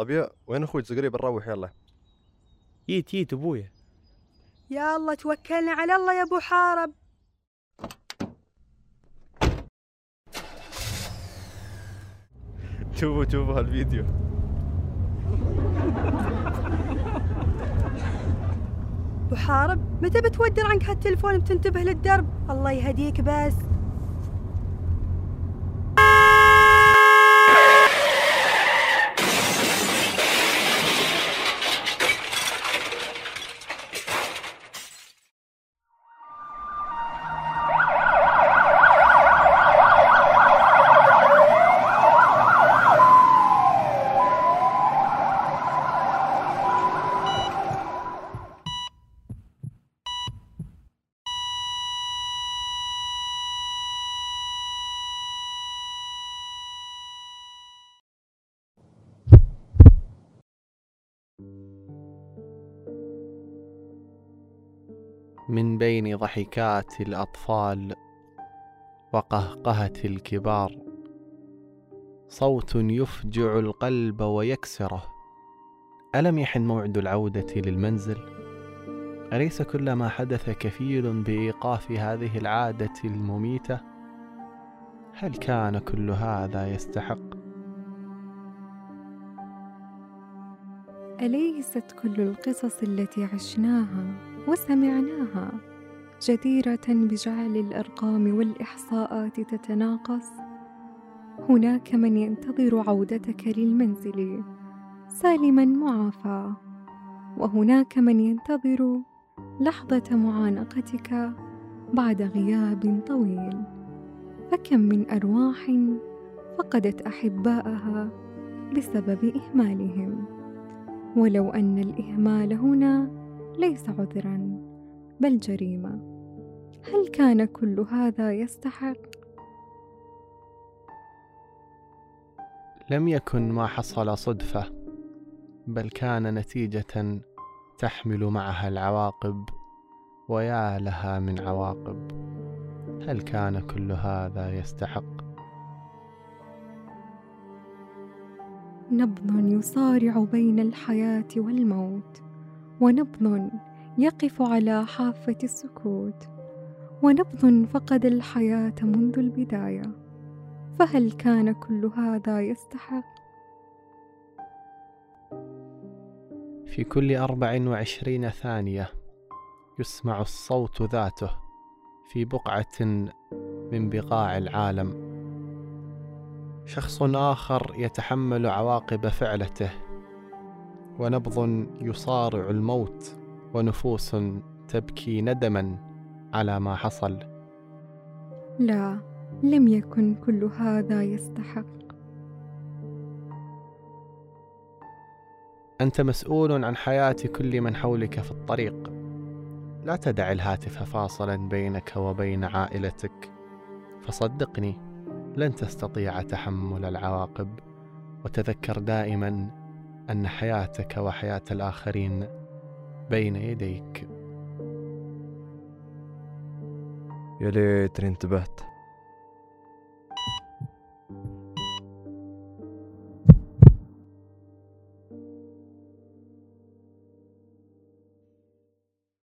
ظبي وين أخوي قريب نروح يلا. ييت ييت أبويا. يا الله توكلنا على الله يا أبو حارب. شوفوا شوفوا هالفيديو. أبو حارب متى بتودر عنك هالتلفون بتنتبه للدرب؟ الله يهديك بس. من بين ضحكات الأطفال وقهقهة الكبار صوت يفجع القلب ويكسره ألم يحن موعد العودة للمنزل؟ أليس كل ما حدث كفيل بإيقاف هذه العادة المميتة؟ هل كان كل هذا يستحق؟ أليست كل القصص التي عشناها وسمعناها. جديرة بجعل الأرقام والإحصاءات تتناقص؟ هناك من ينتظر عودتك للمنزل سالما معافى وهناك من ينتظر لحظة معانقتك بعد غياب طويل. فكم من أرواح فقدت أحباءها بسبب إهمالهم. ولو أن الإهمال هنا ليس عذرا بل جريمة هل كان كل هذا يستحق؟ لم يكن ما حصل صدفة بل كان نتيجة تحمل معها العواقب ويا لها من عواقب. هل كان كل هذا يستحق؟ نبض يصارع بين الحياة والموت. ونبض يقف على حافة السكوت. ونبض فقد الحياة منذ البداية. فهل كان كل هذا يستحق؟ في كل أربع وعشرين ثانية يسمع الصوت ذاته في بقعة من بقاع العالم. شخص آخر يتحمل عواقب فعلته. ونبض يصارع الموت ونفوس تبكي ندما على ما حصل. لا لم يكن كل هذا يستحق. أنت مسؤول عن حياة كل من حولك في الطريق. لا تدع الهاتف فاصلا بينك وبين عائلتك. فصدقني لن تستطيع تحمل العواقب. وتذكر دائما أن حياتك وحياة الآخرين بين يديك. يا ليتني انتبهت.